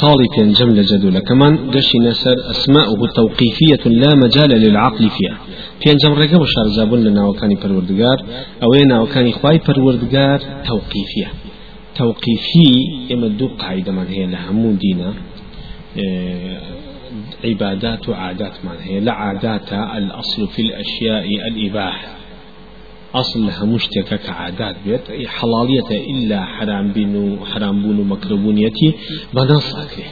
خالي جملة لجدولة كمان قشي نسر أسماؤه توقيفية لا مجال للعقل فيها. في أنجم وشار زابون لنا وكاني پروردگار أو ينا وكاني خواي پروردگار توقيفية. توقيفي يمدو قاعدة من هي لهمون دينا. آه عبادات وعادات من هي. لا عادات الأصل في الأشياء الإباحة. ئەسم لە هەموو شتێکە کە عادات بێت. حەڵاڵیەتە ئللا حرامبین و حرامبوون و مەکربوونیەتی بەناساکرێ.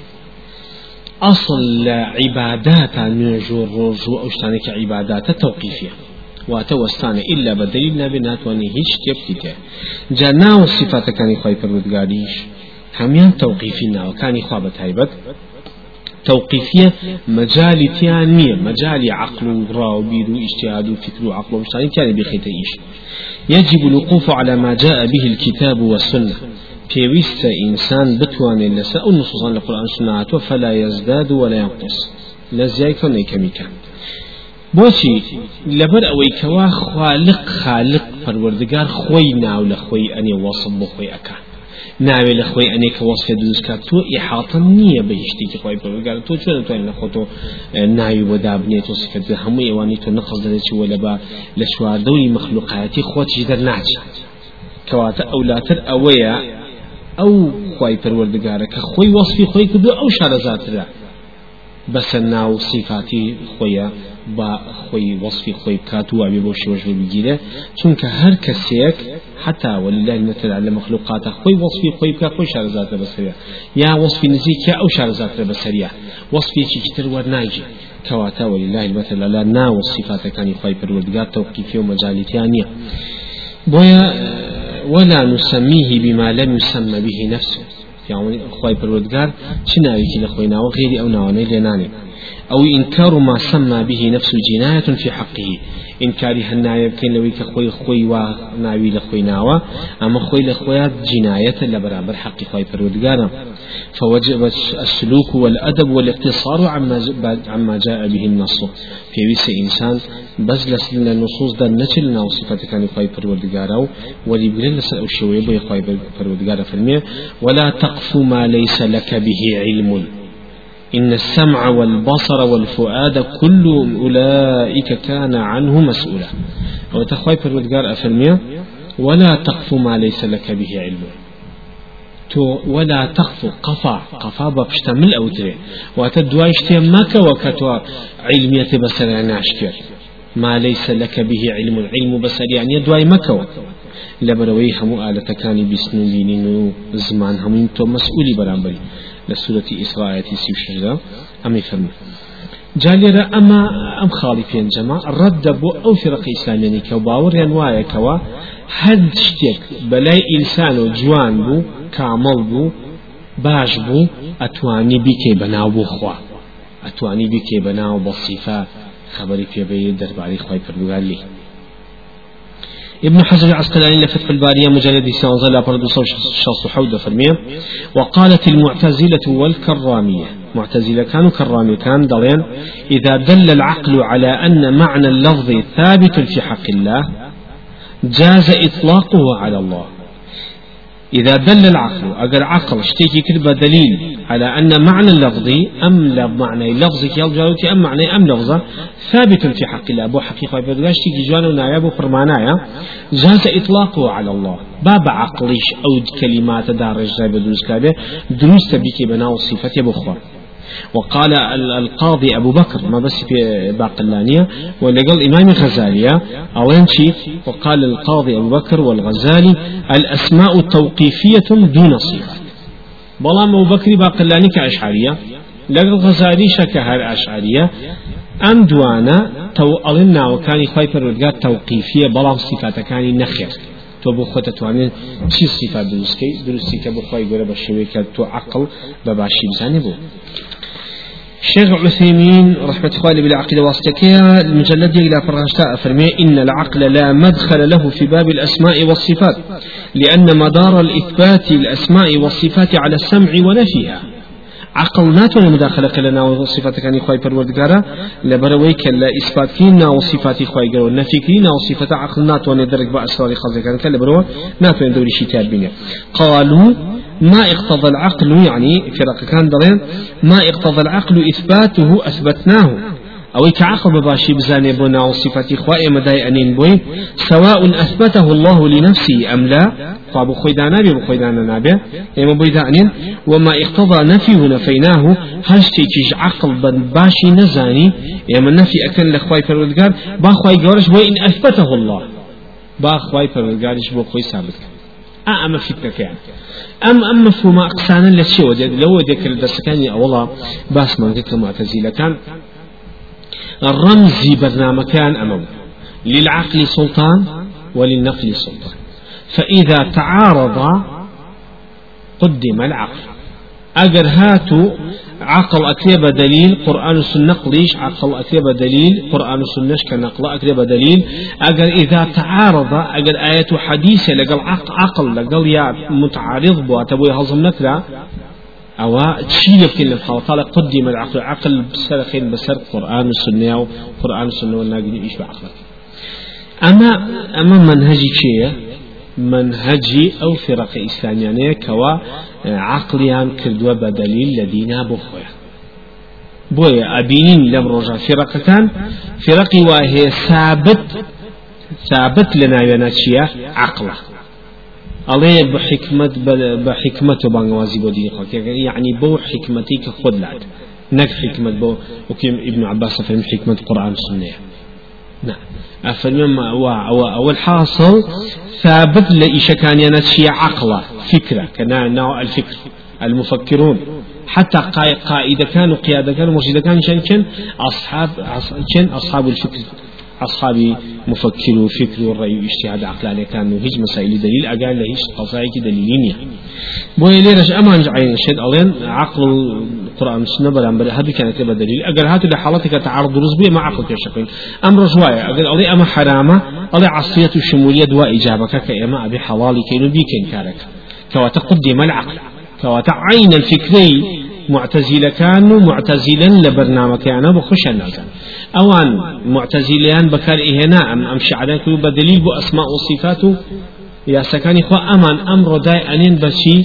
ئەسڵ لە عیباداتە نوێژ و ڕۆژ و ئەو شتانێکی عیباداتە تەوقیفە واتە وەستانە ئللا بە دەلیل نابێ ناتوانانی هیچ شتێکی تێ جا ناو سیفاتەکانی خی پەروتگاریش هەمیان تەوقیفی ناوەکانی خوا بە تایبەت توقيفية مجال تيانية مجال عقل وراوبيد واجتهاد وفكر وعقل ومشتاني تياني بخيت إيش. يجب الوقوف على ما جاء به الكتاب والسنة. بيويست إنسان بتوان لسا أو نصوصا لقرآن سنة فلا يزداد ولا ينقص. كمي كان بۆچی لەبەر ئەوەی کەوا خالق خالق پەروەردگار خۆی ناو لە خۆی ئەنێ وەسم ئەکات ناوێ لە خۆی ئەنێکە وەسفێ دروستکات تۆ ئیحاتم نییە بە هشتێکی خۆی پەروەردگار تۆ چۆن توانین لە خۆتۆ ناوی بۆدا بنێت و سفەت هەموو ئێوانی تۆ نەخەڵ دەرێکی وە لەبا لە چواردەوری مەخلوقایەتی خۆتیش دەرناچێت کەواتە ئەولاتر ئەوەیە ئەو خی پەروەردگارە کە خۆی وەصفی خۆی کردو ئەو شارەزاترە. بەسەر ناو سیفاتی خۆیە. با خۆی وەصفی خۆی بکات و ئەبێ بۆ شێوەش بگیرێ چونکە هەر کەسێک حتى ولله المثل على مخلوقات خوي وصفي خوي بكا خوي شارزات بسرية يا وصفي نزيك يا أو شارزات بسرية وصفي كتر ورناجي كواتا ولله المثل على نا والصفات كان خوي پروردگار توقيفي ومجالتيانية بويا ولا نسميه بما لم يسمى به نفسه. يعني خوي پروردگار چناوي كي لخوينا وغيري أو ناواني لناني أو إنكار ما سمى به نفس جناية في حقه. إنكاري هالناية كين لوي كخوي خوي وناوي لخوي ناوى أما خوي لخويات جناية لبرابر حق خوي فرودقانا فوجب السلوك والأدب والاقتصار عما عما جاء به النص في ويس إنسان بس لسنا النصوص دا نتلنا وصفات كان خوي فرودقانا ولي لسنا أو شوية بي خوي فرودقانا فرمي. ولا تقف ما ليس لك به علم. إن السمع والبصر والفؤاد كل أولئك كان عنه مسؤولا. وتخوي فرودقار أفرميا ولا تقف ما ليس لك به علم. تو ولا تخف قفا قفا بشتمل أو تري وتدواي اشتماك وكتوا علمية بسر يعني ما ليس لك به علم. العلم بسر يعني دواي مكو لبروي همو آلة كان بسنو زمان همين تو مسؤولي برامبري لسورة إسراء تيسي وشجرة أمي فرمي جاليرا أما أم خالي في جماعة رد بو أو فرق إسلامي كوباور ينوايا كوا هل شتك بلاي إنسان جوان بو كامل بو باش بو أتواني بكي بناو بو خوا. بكي بناو بصفة خبري في بيد درباري خواي فردوغال لي. ابن حجر العسقلاني لفتح البارية مجلد سانزل أبرد شخص حود فرمية. وقالت المعتزلة والكرامية معتزلة كانوا كرامي كان دلين إذا دل العقل على أن معنى اللفظ ثابت في حق الله جاز إطلاقه على الله. إذا دل العقل أجر عقل اشتكي كتب دليل على أن معنى اللفظ أم معنى لفظك يا أم معنى أم لفظة ثابت في حق الله. أبو حقيقة تيجي جوانا ونايا أبو فرمانايا. جاز إطلاقه على الله. باب عقليش أو كلمات دار الجزائي بدروس كابه دروس تبيكي بناو الصفات يا بخوة وقال القاضي أبو بكر ما بس في باقلانية ولقال إمام الغزالية أو ينشي وقال القاضي أبو بكر والغزالي الأسماء توقيفية دون صفات بلام أبو بكر باقلاني كأشعرية لقى الغزالي شكهر أشعرية. أم دوانا تو ألنا وكان خايف الرجال توقيفية بلام صفات كان نخير تو بو خۆتە توانێت چی سیفا دروستکەی درستی کە بخوای گەورە بە شێوەیە تو عقل بباشي بزاني بو. شيخ عثيمين رحمة الله بالعقيدة واسطكية المجلد إلى فرنشتاء فرمي إن العقل لا مدخل له في باب الأسماء والصفات لأن مدار الإثبات الأسماء والصفات على السمع ونفيها. عقل ناتوانێ مداخلەکە لە ناو صفاتەکانی خی پەروەردگارە لەبەرەوەی کە لە ئیسپاتکردنی ناو صفاتی خی گەەوە نەفیکری ناو صفەتە عقل ناتوانێت دەرک بە ئەسراری خەزەکان کە لەبەرەوە ناتوانێت دەوریشی تار بینێ قالوا ما اقتضى العقل يعني فرق كان دلين ما اقتضى العقل إثباته أثبتناه. أو كعقل بباشي بزاني بنا وصفة إخوائي مداي أنين بوي سواء أثبته الله لنفسه أم لا طاب خويدانا بي بخويدانا نابي إما بيدا أنين. وما اقتضى نفيه نفيناه هشتي كيش عقل بن باشي نزاني إما نفي أكن لخواي فرودقار با خواي قورش بوي إن أثبته الله. با خواي فرودقارش بو خوي ثابت أما فتنة يعني. أم أم مفهوم أقسانا لشي ودي لو ذكر الدرس أولا باس من ذكر معتزيلة كان الرمزي برنامج كان أمام. للعقل سلطان وللنقل سلطان. فإذا تعارض قدم العقل. أجر هاتوا عقل أكتب دليل قرآن السنة قليش عقل أكتب دليل قرآن السنة كنقل أكتب دليل أجر إذا تعارض أجر آية حديثة لقل عقل لقل يا متعارض بوا تبوي هضم نكرة أو تشيل في الحالة قال قدم العقل عقل بسرخين بسر قرآن السنة وقرآن السنة والناقل إيش بعقل أما أما منهجي شيء منهجي أو فرق إسلامية كوا عقليان كردوا بدليل لدينا بخويا بويا أبينين لم رجع فرق كان فرقي وهي ثابت ثابت لنا يناتشيا عقله الله بحكمة بحكمة بانوازي بودين خلق يعني بو حكمتي كخد لعد نك حكمة بو وكيم ابن عباس فهم حكمة القرآن السنة نعم. أفرمي أو الحاصل ثابت لإيش كان ينسي عقله فكرة كنا نوع الفكر المفكرون. حتى قائد كانوا قيادة كانوا مرشد كانوا شن أصحاب أصحاب الفكر. أصحابي مفكر وفكر والرأي واجتهاد عقلاني كانوا هيج مسائل دليل أقال لهيج قصائك دليلين يعني بو ليرش أمان جعين الشد ألين عقل القرآن السنة بلا بلا هذا كانت تبقى دليل أقل هاتو لحالتك تعارض رزبية مع عقل كشقين أمر رجواية أقل ألي أما حرامة ألي عصية الشمولية دواء إجابك كأما أبي حلالي كينو بيكين كارك كواتقدم العقل كواتعين الفكري معتزلة كانوا معتزلا لبرنامج كان بخش الناس أوان معتزليان بكار إهنا أم أم شعران بدليل بو أسماء وصفاته يا سكاني خو أمان أمر داي أنين بشي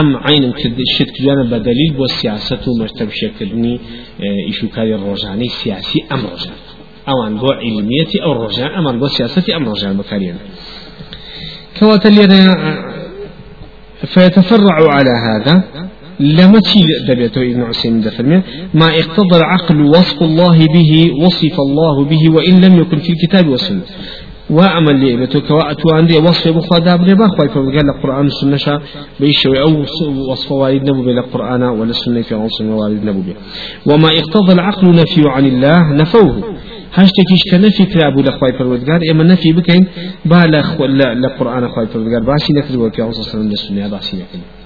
أم عين الشد كجانا بدليل بو السياسة مرتب شكلني إيشو كاري الرجاني سياسي أم رجان أوان بو علمية أو رجان أمان بو سياسة أم رجان بكاريان كواتل فيتفرع على هذا. لما تشيل دبيته إبن عسيم دفرمي ما اقتضى العقل وصف الله به وصف الله به وإن لم يكن في الكتاب والسنة. وأمل لي بتوك وأتوا عندي وصف بخوا داب لي بخوا فقال القرآن السنة بيشوي أو وصف والد نبو بلا القرآن ولا السنة في عنصر والد نبو وما اقتضى العقل نفي عن الله نفوه. هشتكيش ولا خواي فرودگار إما نفي بكين با لا لا قرآن خواي فرودگار باسي نكر وكي عنصر سنة السنة باسي نكر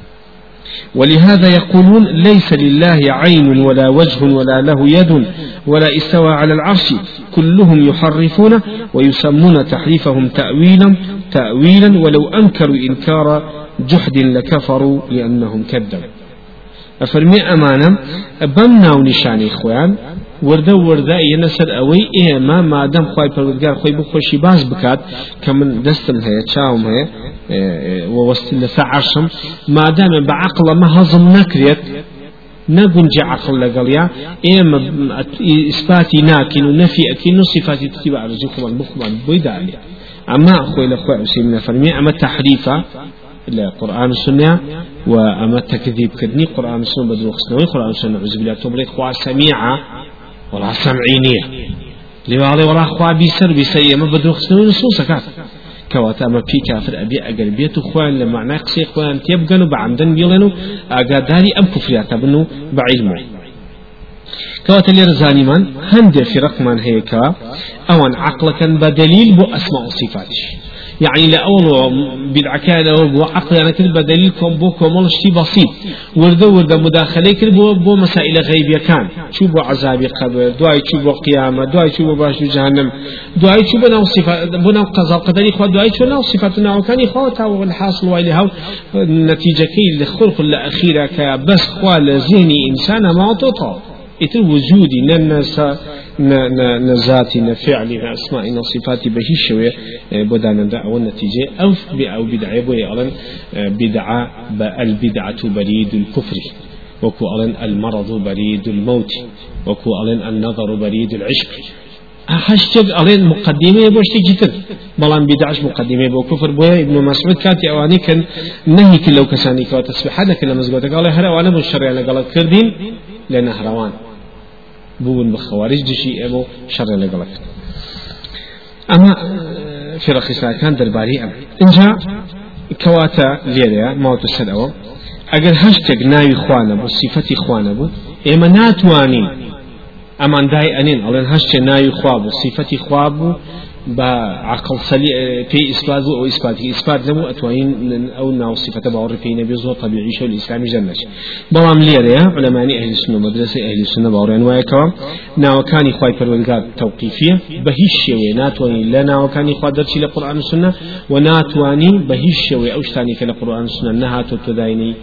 ولهذا يقولون ليس لله عين ولا وجه ولا له يد ولا استوى على العرش كلهم يحرفون ويسمون تحريفهم تأويلا تأويلا ولو أنكروا إنكار جحد لكفروا لأنهم كذبوا. أفرمي أمانة بمنا ونشاني إخوان وردە وردە ئێنە سەر ئەوەی ئێمە مادەم خی پەروەگار خۆی بخۆشی باز بکات کە من دەستم هەیە چاوم هەیە وەستی لەسەر عشم مادامێ بە عقلەمە هەزم نەکرێت نەگونج عقل لەگەڵیا ئێمە ئیسپاتی ناکەین و نەفی ئەکەین و صفاتی تتی بە ئارزوی خۆمان بخۆمان بۆی دالێ ئەمە خۆی لە خۆی عوسیم نەفەرمی ئەمە تحریفە لقرآن السنة وأما التكذيب كدني قرآن السنة بدون خسنوي قرآن السنة عز بالله. تبريد خوا سميعة ولا سمعينية. لواڵێ وڵا خوا بیسەر بیسە ئێمە بە درۆخستنەوەی نسوسەکات کەواتە ئەمە پێی کافر ئەبێ ئەگەر بێت و خۆیان لە معنای قسەی خۆیان تێبگەن و بە عەمدەن بیڵێن و ئاگاداری ئەم کوفریاتە بن و بە عیلمە کەواتە لێرە زانیمان هەندێک فرقمان هەیە کە ئەوان عقلەکەن بە دلیل بۆ ئەسما و صفاتش. يعني لأول بالعكاية لو بو عقل أنا كذب بدليل كم بو كمال شيء بسيط. ورده ورده مداخلة كذب بو بو مسائل غيبية كان شو بو عذاب قبر دعاء شو بو قيامة دعاء شو بو باش جهنم دعاء شو بنا صفة بنا قضاء قدري خوا دعاء شو نو صفاتنا وكان يخوا تاو الحاصل وإلى هاو. نتيجة كي لخلق الأخيرة كبس خوا لذهني إنسان ما تطال إتر وجودي ننسى نزاتي نفعلي نأسماء نصفاتي بهي شوية بدانا دا أو النتيجة أو أو بدعة بوي بدعة البدعة بريد الكفر وكو ألن المرض بريد الموت وكو ألن النظر بريد العشق هشتك ألين مقدمة بوشتي جتر بلان بدعش مقدمة بو كفر بويا ابن مسعود كاتي أواني كان نهي كلو كساني كوا تسبح هذا كلا مزقوتا قال هرا وأنا بالشرع أنا قال كردين لأن هروان بوون بە خەواریج دشی ئێمە شەڕێ لەگەڵەکەن ئەمە فرەخیساکان دەرباری ئەم. اینجا کەواتە لێرەیە ماوەتە سەرەوە ئەگەر هەشتێک ناوی خوانە بوو سیفەتی خوانە بوو ئێمە ناتوانین ئەمان دای ئەنین ئەڵێن هەشتێ ناوی خوا بوو سیفەتی خوا بوو بە عقل سەلی پێی ئیسپات و ئەو ئیسپاتی ئیسپات نەبوو ئەتوانین ئەو ناو صفەتە باوەڕ پێی نەبێ زۆر طبیعی شە ئیسلامی ژەنەش بەڵام لێرەیە علەمانی ئەهلی سنە مدرسە ئەهلی سنە باوەڕێن وایەکەوە ناوەکانی خوای پەروەردگار تەوقیفیە بە هیچ شێوێ ناتوانین لە ناوەکانی خوا دەرچی لە قورئان و سنە و ناتوانی بە هیچ شێوێ ئەو شتانی کە لە قورئان و سنە نەهاتۆ تۆداینەی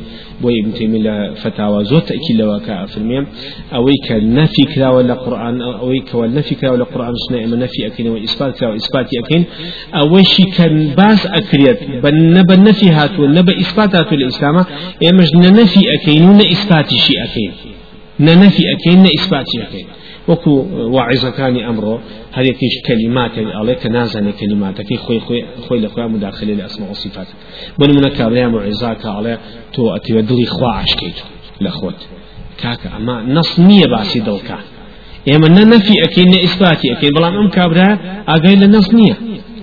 بۆ ابن تيمية لفتاوى زۆر تأكيد لەوە کە ئەفرمێم ئەوەی کە نەفی کراوە لە قورآن ئەوەی کەوە نەفی کراوە لە قورآن سنە ئێمە نەفی ئەکەینەوە ئیسپات کراوە ئیسپاتی ئەکەین ئەوەیشی کە باس ئەکرێت بە نە بە نەفی هاتووە نە بە ئیسپات هاتووە لە ئیسلامە ئێمەش نە نەفی ئەکەین و نە ئیسپاتیشی ئەکەین نە نەفی ئەکەین نە ئیسپاتی ئەکەین وەکو واعظەکانی ئەمڕۆ هەرێکیش کەلیماتێک ئەڵێ کە نازانێت کەلیماتەکەی خۆی خۆی لە خۆیان مداخلێ لە ئەسمە وصفات بنمونە کابرایان وعیزا کە ئەڵێ تۆ ئەتیوە دڵی خوا عشکیت لە خۆت کاکە نییە ئێمە نە نەفی ئەەکەین نە ئیسپاتی ئەەکەین بەڵام ئەم کابرا ئاگای لە نەس نییە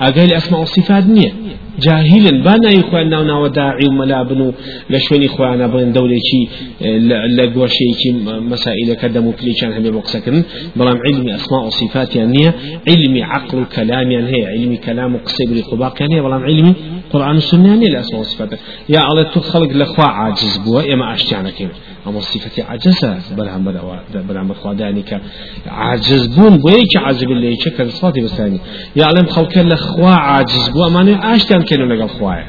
ئاگای لە ئەسمە وصفات نییە جاهلا بانا يخوان ناو ناو داعي وملابن و لشوني خوانا بين دولة شي لقوشي شي مسائل كدم وكليشان هم بقسكن بلام علمي أسماء وصفات يعني علمي عقل كلام يعني هي علمي كلام وقصيب لخباق يعني بلام علمي قرآن السنة يعني الأسماء والصفات يا الله تخلق لخوا عاجز بوا يا ما أشتعنا كيما أما صفة عجزة بلهم خدانك عاجز بون بويك عازب اللي يشكل صفاتي بساني يعلم خلق لخوا عاجز بوا ما أشتعنا كانوا لقى خوايا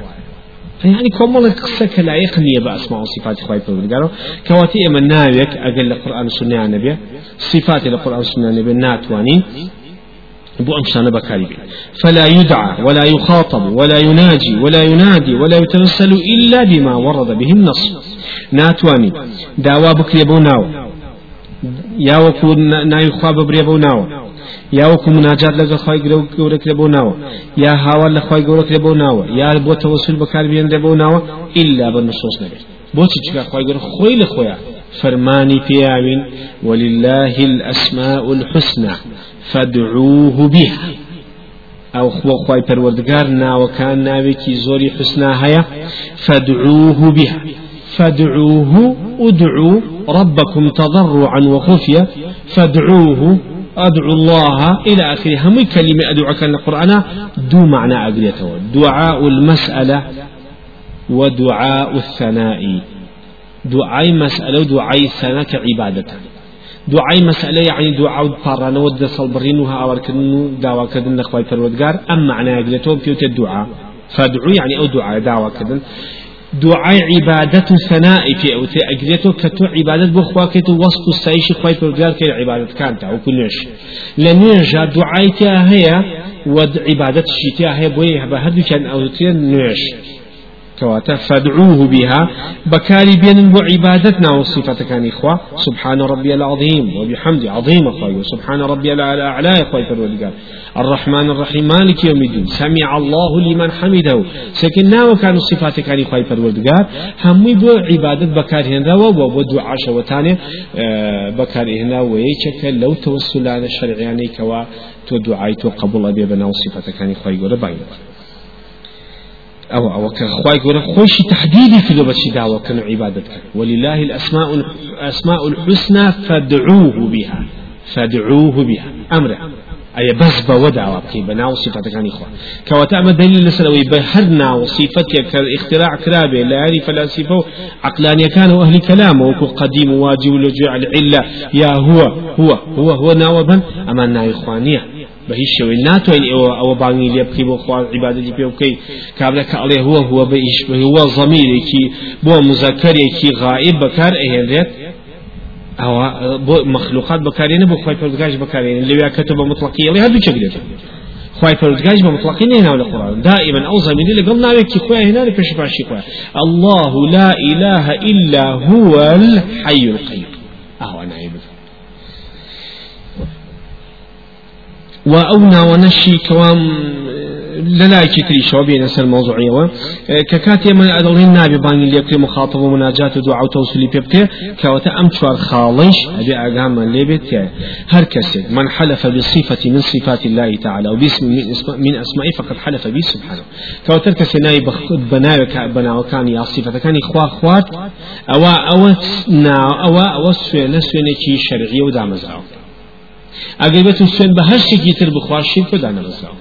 يعني كمال قصة لا يقنية بأسماء وصفات خواهي قالوا كواتي أما ناويك أقل القرآن السنة النبي صفات القرآن السنة النبي ناتوانين بو أمشان بكاري فلا يدعى ولا يخاطب ولا يناجي ولا ينادي ولا يترسل إلا بما ورد به النص ناتوانانی داوا بکرێ بۆ ناوە یاوەکو ناوی خوا ببرێ بۆ ناوە یاوەکو مناجات لەگە خی گرە گەورەکرێ بۆ ناوە یا هاوا لە خی گەورەکرێ بۆ ناوە یار بۆ تەوەسل بەکاربیێنرێ بۆ ناوە ئللا بە نسۆس نەبێت. بۆچی چکە خی گەر خۆی لە خۆیان؟ فرماني بياوين ولله الأسماء الحسنى فادعوه بها. أو خو خواي پروردگار ناوكان ناوكي زوري حسنا هيا فادعوه بها. فادعوه ادعوا ربكم تضرعا وخفيا فادعوه أدعو الله إلى آخره. هم كلمة أدعوك القرآن دو معنى أقريته دعاء المسألة ودعاء الثناء. دعاء مسألة ودعاء الثناء كعبادة دعاء مسألة يعني دعاء بارنا ود صلبرين وها أوركن دعوة كذن نخوي فرودجار أم معنى أجلتهم في الدعاء. فادعوا يعني أو دعاء دعوة كذن دعاء عبادة ثناء في أو أجلته كتو عبادة بخوا كتو وسط السايش خوي فرودجار كي عبادة كانت أو كلش لنرجع دعاء هي ود عبادة هي بويه بهدو كان أو تين نيش كواتا فادعوه بها. بكاري بين وعبادتنا وصفة كان إخوة سبحان ربي العظيم وبحمد عظيم أخوي سبحان ربي الأعلى أخوي فرودقال الرحمن الرحيم مالك يوم الدين سمع الله لمن حمده سكننا وكانوا صفات كان إخوي فرودقال هم بو عبادة بكاري هنا وبو دعاء شوتاني بكاري هنا ويشك لو توسل على الشرعياني كوا تو دعاء تو قبول أبي بنا وصفة كان إخوي قول أو أو كخواي يقول خوش تحديدي في لبس دعوة كانوا عبادتك. ولله الأسماء الأسماء الحسنى فادعوه بها. فادعوه بها. أمره أي بس بودع بكي. بنا وصفة كان إخوة. كواتا أما دليل لسلوي بهرنا وصفتك كاختراع كرابة لا يعني فلاسفة عقلانية كانوا أهل كلام وكو قديم واجب ولجوع العلة. يا هو. هو. هو. هو ناوبا. أما إخوانية. بهیچ شوی ناتوین ئێوە ئەوە بانگی لێ بکەی بۆ خوا عیبادەتی پێ بکەی کابرا کە ئەڵێ هو هو بەئیش هو ضەمیرێکی بۆ مزەکەرێکی غائب بەکار ئەهێنرێت أو مخلوقات بكارين بو خوي پردگاش بكارين اللي كتب مطلقية اللي هادو چقلت خوي پردگاش بمطلقين هنا ولا قرآن. دائما أو زميني لقل ناويك خوي هنا لبش باشي خوي الله لا إله إلا هو الحي القيوم وأونا ونشي كوام للايكي تري شو بين سر موضوعية و ككاتي من أدلين نابي بان اللي يكري مخاطب ومناجات ودعاء وتوصلي بيبكي كوتا أم شوار خالش أبي أقام من ليبت هر كسي من حلف بصفة من صفات الله تعالى وباسم من, أسمائه فقد حلف به سبحانه. كوتا كسي ناي بناوك بناو كان يا صفة كان إخوة خوات أو أو نا أو أو سوينة سوينة شرعية ودعمزاو أقل بتو سوين بهر شيء تر بخوار شرك ودعمزاو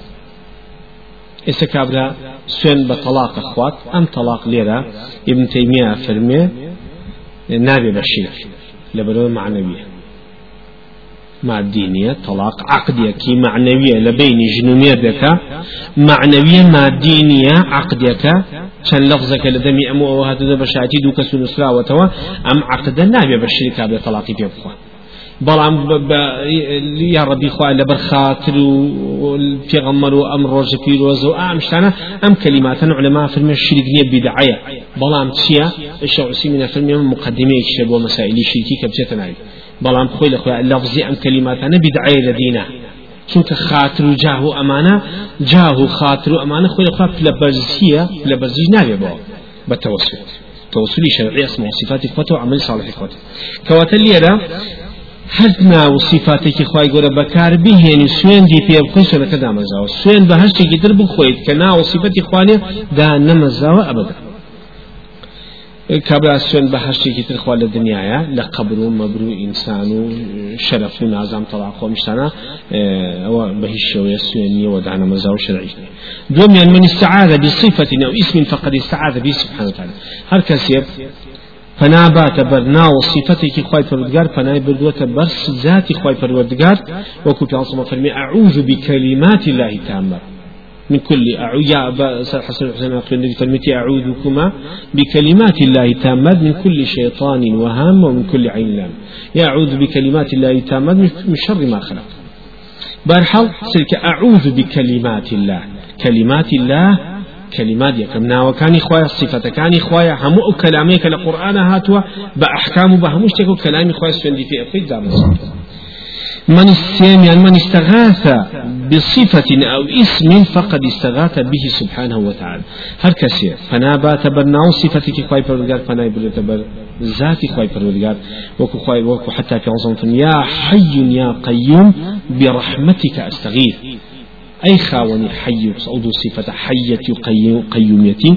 ئێستا کابرا سوێن بە تەلاق خوات ئەم تەلاق لێرە ابن تەیمیە فەرمێ نابێ بە شیرک لەبەرەوە معنەویە مادينية طلاق عقدية معنوية لبين جنومية دكا معنوية مادينية عقدية كان لفظك لدمي أمو أو هذا بشاتي دوك سنسرا وتوا أم عقدا نابي بالشركة بطلاقي بيبخوان بەڵام یا ڕبی خوا لەبەر خاتر و پێغەممەر و ئەم ڕۆژە پیرۆزە و ئام شتانە ئەم کەلیماتەن علەما فرمێ شریک نییە بیدعەیە بەڵام چییە شعوسی منە فرمێ مقدمەیەکیشە بۆ مەسائلی شیرکی کە بچێتە ناوی بەڵام خۆی لە خۆی لەفزی ئەم کەلیماتانە بیدعەیە لە دینە چونکە خاتر و جاه و ئەمانە جاه و خاتر و ئەمانە خۆی لەخوا لە بەرزیە لە بەرزی نابێ بەوە بەتەوەسل توصلي شرعي اسمه صفات إخوته وعمل صالح إخوته كواتل ليرا هەر ناو صفاتێکی خی گەورە بەکار بهێنی سوێندی پێ بخۆی سۆلەکە دامەزاوە سوێن بە هەشتێکی تر بخۆیت کە ناو صفەتی خوانێ دا نەمەزاوە ئەبدا کابرا سوێن بە هەشتێکی تر خوا لە دنیاە لە قبر و مەبر و ئینسان و شەرف و نازام تەڵا خۆمیشتانە ئەوە بە هیچ شێوەیە سوێنیەوە دانەمەزا و شرعی دومیان من استعاذ بصفة أو اسم فقد استعاذ به سبحانه وتعالى هر كسيب فنابات برنا وصفتك خوي پروردگار فناي بردوة برس ذاتي خوي پروردگار. وكو في عصمة فرمي أعوذ بكلمات الله تامة من كل أعوذ يا أبا حسن الحسين أقول فرميتي أعوذكما بكلمات الله تامة من كل شيطان وهام ومن كل عين لام. يا أعوذ بكلمات الله تامة من شر ما خلق. برحل سلك أعوذ بكلمات الله. كلمات الله كلمات يكم ناو كان خوايا صفة كان خوايا. همو كلاميك لقرآن هاتوا بأحكام بهموش تكو كلامي خوايا سفندي في أفيد دام من يعني من استغاث بصفة أو اسم فقد استغاث به سبحانه وتعالى. هر كسي فنا تبرناو صفتك خواي پروردگار فنا بر ذاتي خواي پروردگار. وكو خواي وكو حتى في عظمة يا حي يا قيوم برحمتك أستغيث أي خاوني حي صعود صفة حية قيوميتي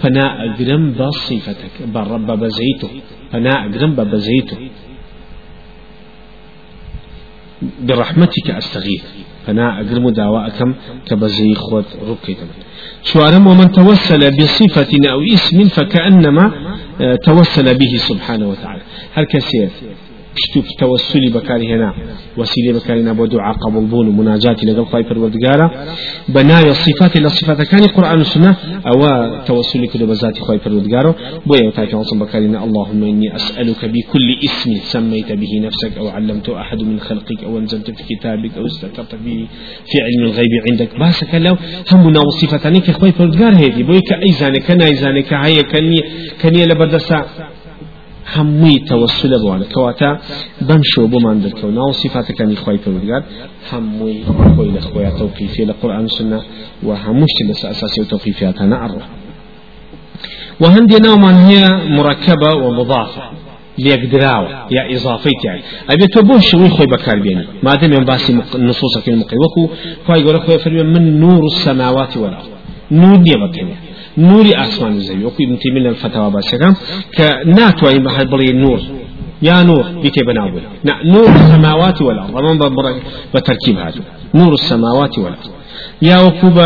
فنا أجرم بصفتك بالرب بزيته فنا أجرم بزيته برحمتك أستغيث فنا أجرم دعواءكم كبزي خود ركيتم. شوارم ومن توسل بصفة أو اسم فكأنما آه، توسل به سبحانه وتعالى. هل كسير شتوك توسلي بكاري هنا وسيلة بكاري نبو دعاء قبول بون ومناجاتي لقل خواهي پروردگارا بنايا الصفات إلى صفات كان قرآن السنة أو توسلي كده بذاتي خواهي پروردگارا بويا وتاكي عصم بكارينا اللهم إني أسألك بكل اسم سميت به نفسك أو علمت أحد من خلقك أو أنزلت في كتابك أو استكرت به في علم الغيب عندك. باسك لو همنا وصفتاني كخواهي پروردگار هيدي. بويا كأيزانك كنايزانك هيا كني كني لبردسا. همووی تەوەسلە بوانە کەواتە بەم شۆ بۆمان دەرکەونا و سیفاتەکانی خی پەروەردگار هەمووی خۆی لە خۆیان تەوقیفی لە قورآن سنە و هەمووشتی لەس ئەساسی و تەوقیفیاتانە ئەڕۆ. وهندي نوعا هي مركبة ومضافة ليك دراوة يا إضافة يعني أبي تبوش شوي خوي بكار بيني ما دام يوم باسي نصوص في المقيوكو خوي يقول خوي من نور السماوات والأرض. نور دي بكني نوري آسمان زەوی وەکو ابن لە فتەوا باسەکەم کە ناتوانین بە بڵێ نور. يا نور بك بناول نور السماوات والأرض من بتركيب هذا نور السماوات والأرض يا وكوب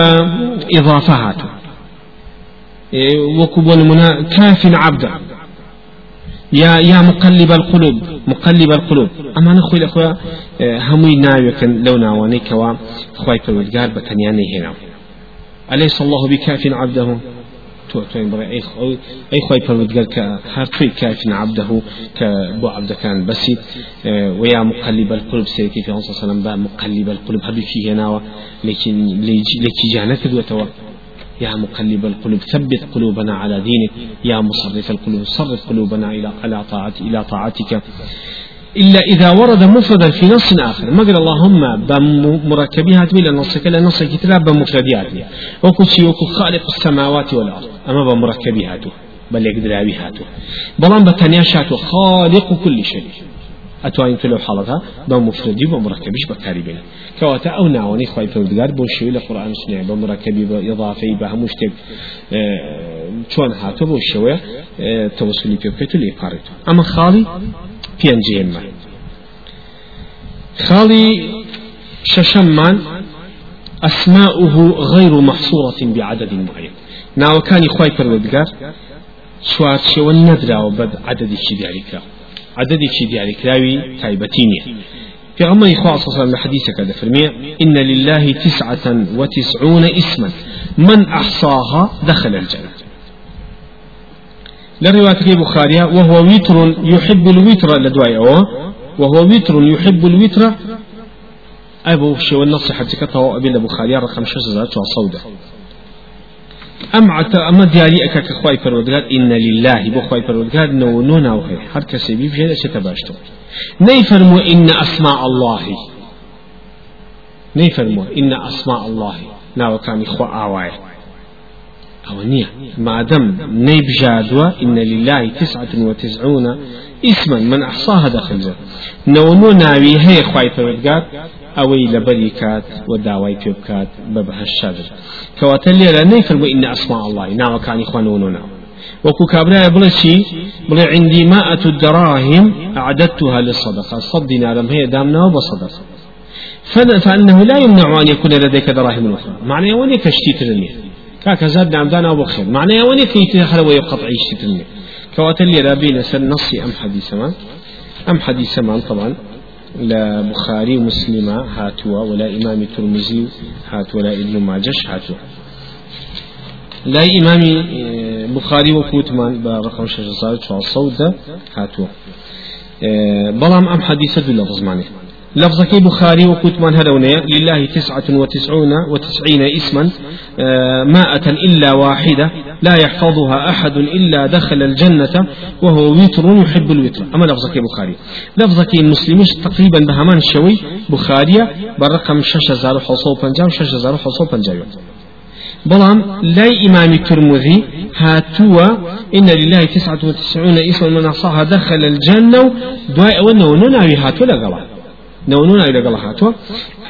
إضافة هذا وكوب المنا كاف عبدا يا يا مقلب القلوب. مقلب القلوب. أما نخوي الأخوة همي ناوي كان لو ناواني كوا خواي فرودگار بتنياني هنا أليس الله بكاف عبده تو توين بري أي أي خوي فرودقر كهر توي كافٍ عبده كبو عبد كان بسيط آه، ويا مقلب القلوب سيكي في صلى عليه وسلم مقلب القلوب هذا فيه هنا لكن لكي جانك دوتوا يا مقلب القلوب ثبت قلوبنا على دينك يا مصرف القلوب صرف قلوبنا إلى على طاعت إلى طاعتك إلا إذا ورد مفردا في نص آخر. ما قال اللهم بمركبها من النص كلا نص كتاب بمفردات وكسي وكو خالق السماوات والأرض. أما بمركبها بل يقدر بها بلان بتانيا شاتو خالق كل شيء. أتوين في لو حالتها؟ بمفردي بمركبش بكاري كواتا أو ناوني خواهي فردقار بو شوي لقرآن سنة. بمركبي بإضافي بهمشتك چۆن هاتو بۆ شێوەیە تەوەسلی پێ بکەیت و خاڵی پێنجێمە خاڵی شەشەممان أسماؤه غير محصورة بعدد معين ناو كان يخواي پروردگار شوار شوان ندرا وبد عدد شي دياريكا عدد شي دياريكا تايبتينيا في الله عليه وسلم حديثك هذا فرمية إن لله تسعة وتسعون اسما من أحصاها دخل الجنة. لرواية البخاري وهو وتر يحب الوتر لدواء وهو وتر يحب الوتر. أبو شو النص حتى كتوا أبي البخاري رقم شجرة صودة. أم عت أما دياري أكا كخواي فرودقات إن لله بخواي فرودقات نو نونا وخير هر كسي بيفجد ستباشتو نيفرمو إن أسماء الله. نيفرمو إن أسماء الله. ناو كان إخوة آواي. أو نية ما دم نيب جادوا إن لله تسعة وتسعون إسما من أحصاها داخل الجنة نونو ناوي هي خواي فرودقات أوي لبريكات وداوي بيبكات ببها الشادر كواتل لا نيفرمو إن أسماء الله ناو كان إخوانونو ناو. وكو كابراء بلا شيء بلا عندي ماءة الدراهم أعددتها للصدقة. صد دينار هي دامنا وبصدقة فأنه لا يمنع أن يكون لديك دراهم أخرى معنى وني كشتيت لني كاك زاد نعم دانا وبخير معنى وني كي حلوة يقطع يشتيت لني كواتل لي رابين سن نصي أم حديث ما؟ أم حديث ما طبعا. لا بخاري مسلم هاتوا. ولا إمام الترمذي هاتوا. ولا ابن ماجش هاتوا. لا إمامي آه، بخاري وكوتمان برقم شجزار صوت هاتوا. آه، بلام أم حديثة لفظ معنى لفظك بخاري وكوتمان هلونية لله تسعة وتسعون وتسعين اسما آه، ماءة إلا واحدة لا يحفظها أحد إلا دخل الجنة وهو وتر يحب الوتر. أما لفظك بخاري. لفظك المسلمين تقريبا بهمان الشوي بخاري برقم ششزار حصو بنجاو ششزار حصو بنجاو بلام لا إمام الترمذي هاتوا إن لله تسعة وتسعون اسما من أحصاها دخل الجنة دعاء ونونونا هاتوا نونونا لقلا هاتوا.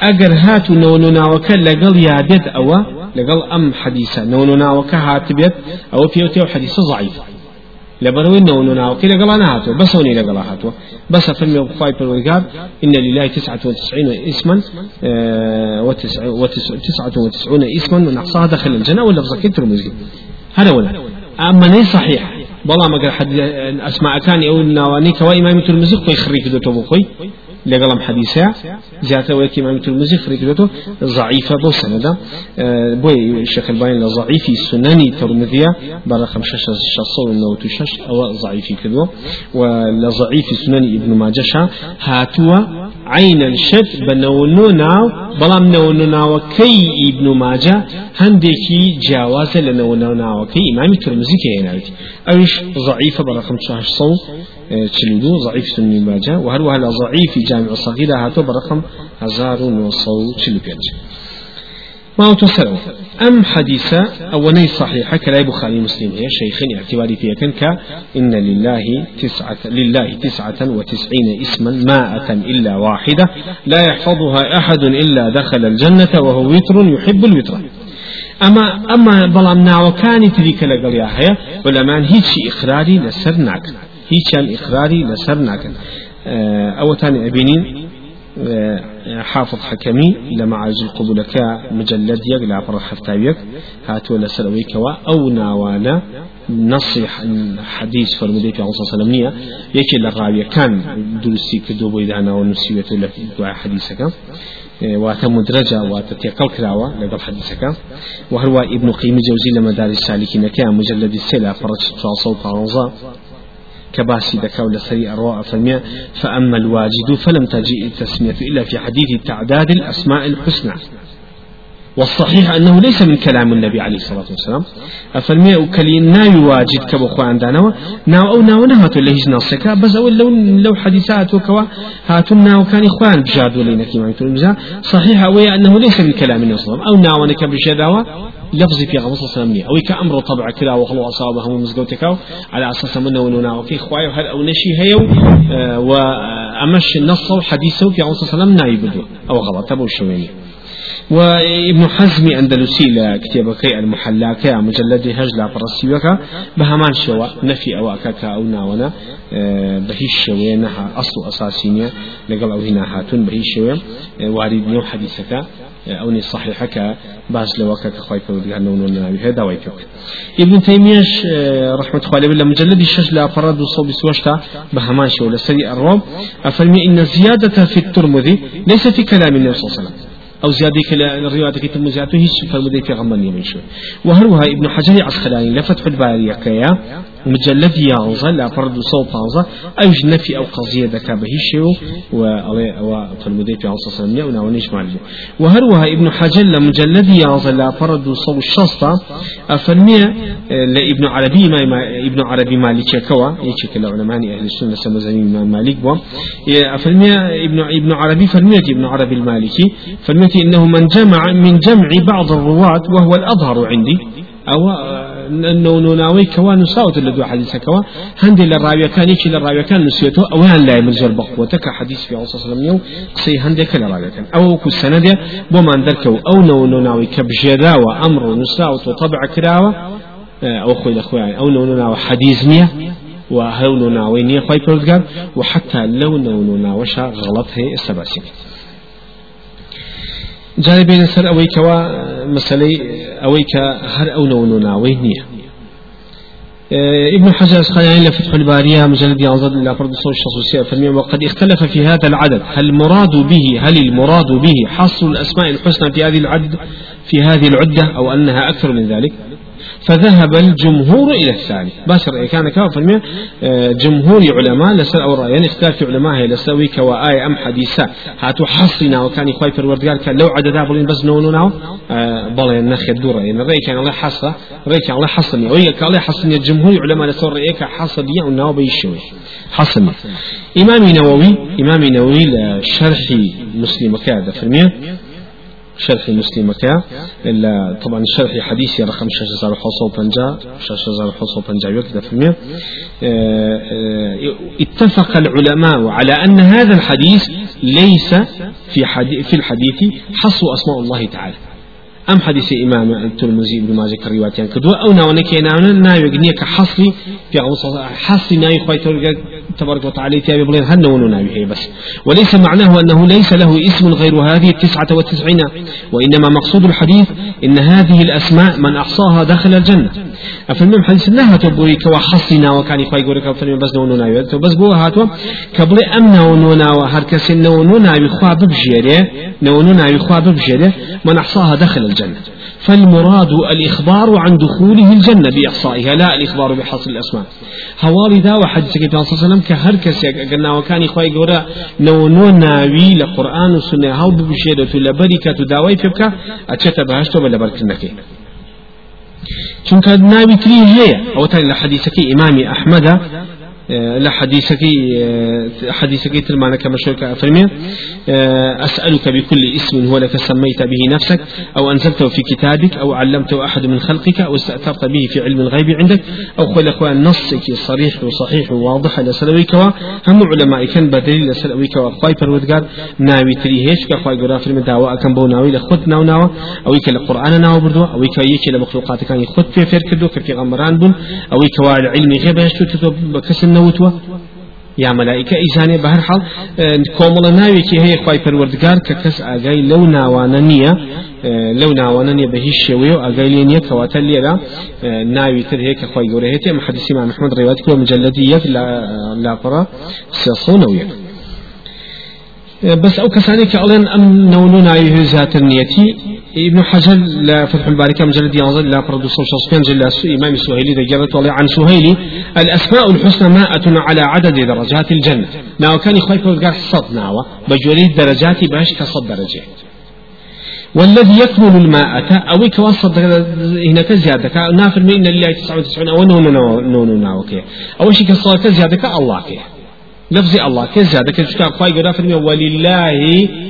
أجر هاتوا نونونا وكل لقل يادد أو لقل أم حديثة. نونونا وكهاتبيت أو فيوتيو حديث ضعيف. لبروي نونو ناو كي لقلا نهاتو بس وني لقلا هاتو بس فمي وقفاي بالورقاب إن لله تسعة وتسعين اسما آه وتسعة, وتسعة وتسعون اسما. من دخل الجنة ولا بزكي ترمزي هذا ولا أما ني صحيح. بلا ما قال حد أسماء كان أو نواني كوا إمام ترمزي خوي خريك لقلم حديثة زيادة ويكي إمام الترمذي خريج له ضعيفة بو سنة آه، بوي الشيخ الباين لضعيف سنن ترمذية برقم شش شصو إنه تشش أو ضعيف كذو ولضعيف سنن ابن ماجشة هاتوا عين الشد بنونو ناو بلام نونو ناو كي ابن ماجه هندكي جواز لنونو ناو كي إمام الترمذي كي أوش ضعيفة برقم شش صو تشلدو ضعيف سنن ماجه وهل وهل ضعيف جامع الصغيرة؟ هاتو برقم هزار وصو تشلبينج ما تسلو أم حديثة أولي صحيحة كلا بخاري مسلم. هي شيخين اعتباري فيها كنك إن لله تسعة لله تسعة وتسعين اسما ماءة إلا واحدة. لا يحفظها أحد إلا دخل الجنة وهو وتر يحب الوتر. أما أما بلام ناو كان تريك لقل يا هيا ولما هيك إقراري لسر ناكن هيك إقراري لسر ناكن أه أو تاني أبينين حافظ حكمي لما عايز القبولك مجلد يق لا فرح حفتاويك هاتوا لسلويك أو ناوانا نصيح حديث فرمودي في عصا سلمية يكي للراوية كان درسي كدوبو إذا أنا ونسيوة لك دعاء حديثك واتە مدرجة واتە تێکەڵ کراوە لەگەڵ حەدیسەکە وهروە ابن قيم جوزي لما دار السالكين كان مجلد السلة فرج 415 كباسي دكاو لسري أرواء فمية فأما الواجد فلم تجيء التسمية إلا في حديث تعداد الأسماء الحسنى. والصحيح أنه ليس من كلام النبي عليه الصلاة والسلام. أفرمي وكلي ناوي واجد كبو خو عندنا ناو أو ناو نهاتو اللي هيج نصك بس أول لو لو حديثات وكوا هاتو ناو كان إخوان بجادو لنا كما يقولون صحيح أو أنه ليس من كلام النبي صلى الله عليه وسلم. أو ناو نك بجداوة لفظي في غمصة سلامية أو كأمر طبع كلا وخلو أصابه مزقوتك على أساس منه ونونا وكي خواي وهل أو نشي هيو آه وأمش النص حديثه في غمصة سلام نايبدو أو غلط تبو الشويني وابن حزم أندلسي لكتابك المحلاك مجلد هجلة فرسيوك بهمان شوا نفي أو أكاكا أو ناونا آه، بهيش شوية نها أصل أساسينية لقل أو هنا هاتون بهيش شوية آه، وارد نيو حديثك آه، أو صحيحك باز لوكا كخواي فرودي هنو نوناوي هذا ويكوك ابن تيمية رحمة الله عليه مجلد الشج لا فرد وصوب سوشتا بهمان شو لسري الروم أفرمي إن الزيادة في الترمذي ليس في كلام النبي صلى الله عليه وسلم. أو زيادة كلا الرواية كتب زيادة هيش فرمودي في غمان يمين شو. وهروها ابن حجر عسقلاني لفتح البارية كيا. مجلد يانزا لا فرد صوت يانزا أوج نفي أو قضية ذكا بهيشيو و فرمودي في عنصر سلمية ونا ونيش معلجة وهروها ابن حجر مجلد يانزا لا فرد صوت الشسطة أفرمية لابن عربي ما ابن عربي مالك كوا يشك العلماء أهل السنة سمزمين مالك بوا أفرمية ابن ابن عربي فرمية ابن عربي المالكي فرمية إنه من جمع من جمع بعض الرواة وهو الأظهر عندي. أو أنه نناوي كوا نساوت اللي حديث كوا هندي للراوية كان يشي للراوية كان نسيته أو هن لا يمزر بقوتك حديث في عصر صلى الله عليه وسلم قصي هندي كلا راوية كان أو كسنة بما ندركو أو نو نناوي كبجدا وأمر نساوت وطبع كراوة أو خوي الأخوة أو نو نناوي حديث نية وهو نناوي نية خوي وحتى لو نو نناوشا غلط هي السباسيك جاري بين سر أوي كوا مسألة أوي كهر أو نو ناوي نية. ابن حجر الأسقلاني لفتح البارية مجلد ينظر إلى فرض صوت الشخصية فرمية وقد اختلف في هذا العدد. هل المراد به هل المراد به حصر الأسماء الحسنى في هذه العد في هذه العدة أو أنها أكثر من ذلك؟ فذهب الجمهور إلى الثاني. باشر كان كافر آه، جمهور علماء لسر أو رأيان اختلاف علماء هي لسوي كواآية أم حديثة. هاتو حصنا وكان يخوي في الوردقال كان لو عددا بلين بس نونو آه بلا النخ الدورة يعني الرأي كان الله حصة الرأي كان الله حصني وهي كان الله حصني الجمهور علماء لسر رأيك حصني وناو بيشوي. حصني إمامي نووي إمامي نووي لشرح مسلم كذا فرميه شرح مسلم كا إلا طبعا شرح حديثي رقم 6550 6550 يكذا في المية اتفق العلماء على أن هذا الحديث ليس في حديث في الحديث حصر أسماء الله تعالى. أم حديث إمام الترمذي بن ماجه كريوات يعني كدوا أو ناونا كي ناونا ناوي يغني كحصري في عمص حصري ناوي خوي تبارك وتعالى تابي بلين هن ناوي هي بس. وليس معناه أنه ليس له اسم غير هذه التسعة والتسعين وإنما مقصود الحديث إن هذه الأسماء من أحصاها دخل الجنة. أفلم حديث الله تبوري كوا حصنا وكان خوي يقول كفلم بس نونو ناوي. بس بو هاتوا قبل أم نونو ناوي هركس نونو ناوي خوا ببجيره نونو ناوي خوا ببجيره من أحصاها دخل الجنة. فالمراد الإخبار عن دخوله الجنة بإحصائها لا الإخبار بحصر الأسماء. هوالي دا وحد سكي صلى الله عليه وسلم كهر كسي قلنا وكان إخوائي قورا نو نو ناوي لقرآن وسنة هاو ببشيرة لبركة داوي فبكا أتشت بهشتو بلا بركنكي چونکە ناوی تری هەیە. ئەوە لە حەدیسەکەی ئیمامی ئەحمەدا لا حديثك حديثك تلمانا كما شوك أفرمي. أسألك بكل اسم هو لك سميت به نفسك أو أنزلته في كتابك أو علمته أحد من خلقك أو استأثرت به في علم الغيب عندك أو خل أخوان نصك صريح وصحيح وواضح لسلويك هم علماء كان بدليل لسلويك وخواي فرودقار ناوي تريهش كخواي قرا في المدعوة كان بو ناوي لخد ناو ناو أو يك القرآن ناو بردو أو يك يك لمخلوقات كان يخد في فير كدو كفي غمران بن أو يك العلم غيب يشتو تتو بكسن نوتوا يا ملائكة إيزاني بهر حال كومل ناوي كي هي خواي پروردگار ككس أغاي لو ناوانا نية لو ناوانا نية بهيش شويو أغاي لينية كواتا ليرا ناوي تر هيك خواي قوله هيتي محدث إمام محمد روايات كو مجلدية لا لا قرا سيصونوية بس أو كسانك أولين أم نونونا يهزات النيتي ابن حجر لا فتح الباري كم جلد ينظر لا فرد صوص كان جل إمام السهيلي ذكرت عن سهيلي الأسماء الحسنى ماءة على عدد درجات الجنة. ناو كان يخوي فرد صد ناوة بجوري درجات باش كصد درجة. والذي يكمل الماءة أو كوصل هناك زيادة نافر من إن الله 99 أو نون نون ناوكي أو شيء كصلاة زيادة الله كي. لفظ الله. كزيادة كذلك خواهي قرأ فرمي ولله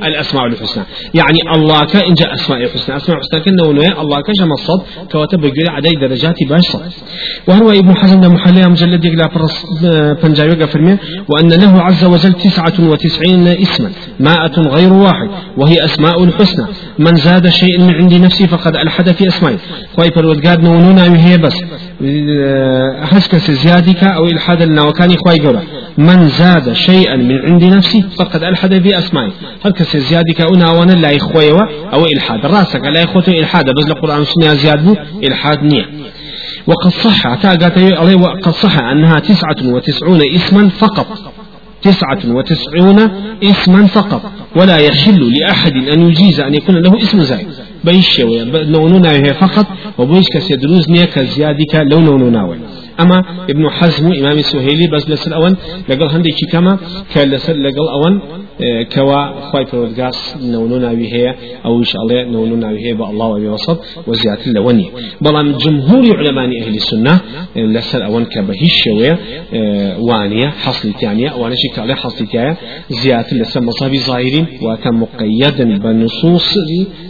الأسماء الحسنى يعني الله كإن جاء أسماء الحسنى. أسماء الحسنى كنا ونوية الله كجم الصد كواتب يقول عدد درجات باش صد وهو ابن حزم محلية مجلد يقول بنجاوي فرمي وأن له عز وجل تسعة وتسعين اسما مائة غير واحد وهي أسماء الحسنى. من زاد شيء من عند نفسه فقد ألحد في أسمائه. خواهي فرودقاد نونونا وهي بس هسكس زيادك أو إلحاد وكان خواهي قرأ من زاد شيئا من عند نفسه فقد ألحد في أسمائه. هل كس زيادك أنا وأنا لا إخوة أو إلحاد؟ راسك لا إخوة إلحاد. بس القرآن والسنة زياد إلحاد نية. وقد صح عليه وقد صح أنها تسعة وتسعون اسما فقط. تسعة وتسعون اسما فقط ولا يحل لأحد أن يجيز أن يكون له اسم زائد. بيش لو نونا فقط وبيش كسيدروز نيا كزيادك لو نونا أما ابن حزم إمام السهيلي بس لسر أون لقل هندي كما كالسر لقل أون آه، كوا خواي فرودقاس نونو ناوي هي أو إن شاء الله نونو ناوي هي الله وبي وسط وزيادة اللوني بلام جمهور علماء أهل السنة آه، لسر أون كبهيش شوية آه، وانية حصل تانية وأنا شك عليه حصل تانية زيادة لسر مصابي ظاهرين وكان مقيدا بنصوص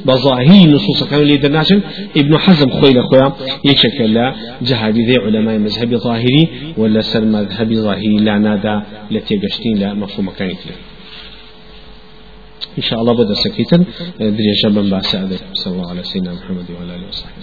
بظاهر نصوص كانوا اللي درناشن ابن حزم خويل خويا يشكل جهادي ذي علماء مذهب ظاهري ولا سر مذهب ظاهري لا نادا لتيجشتين لا مفهوم كانت إن شاء الله بدأ سكيتا دريجة من بعد صلى الله على سيدنا محمد وعلى آله وصحبه.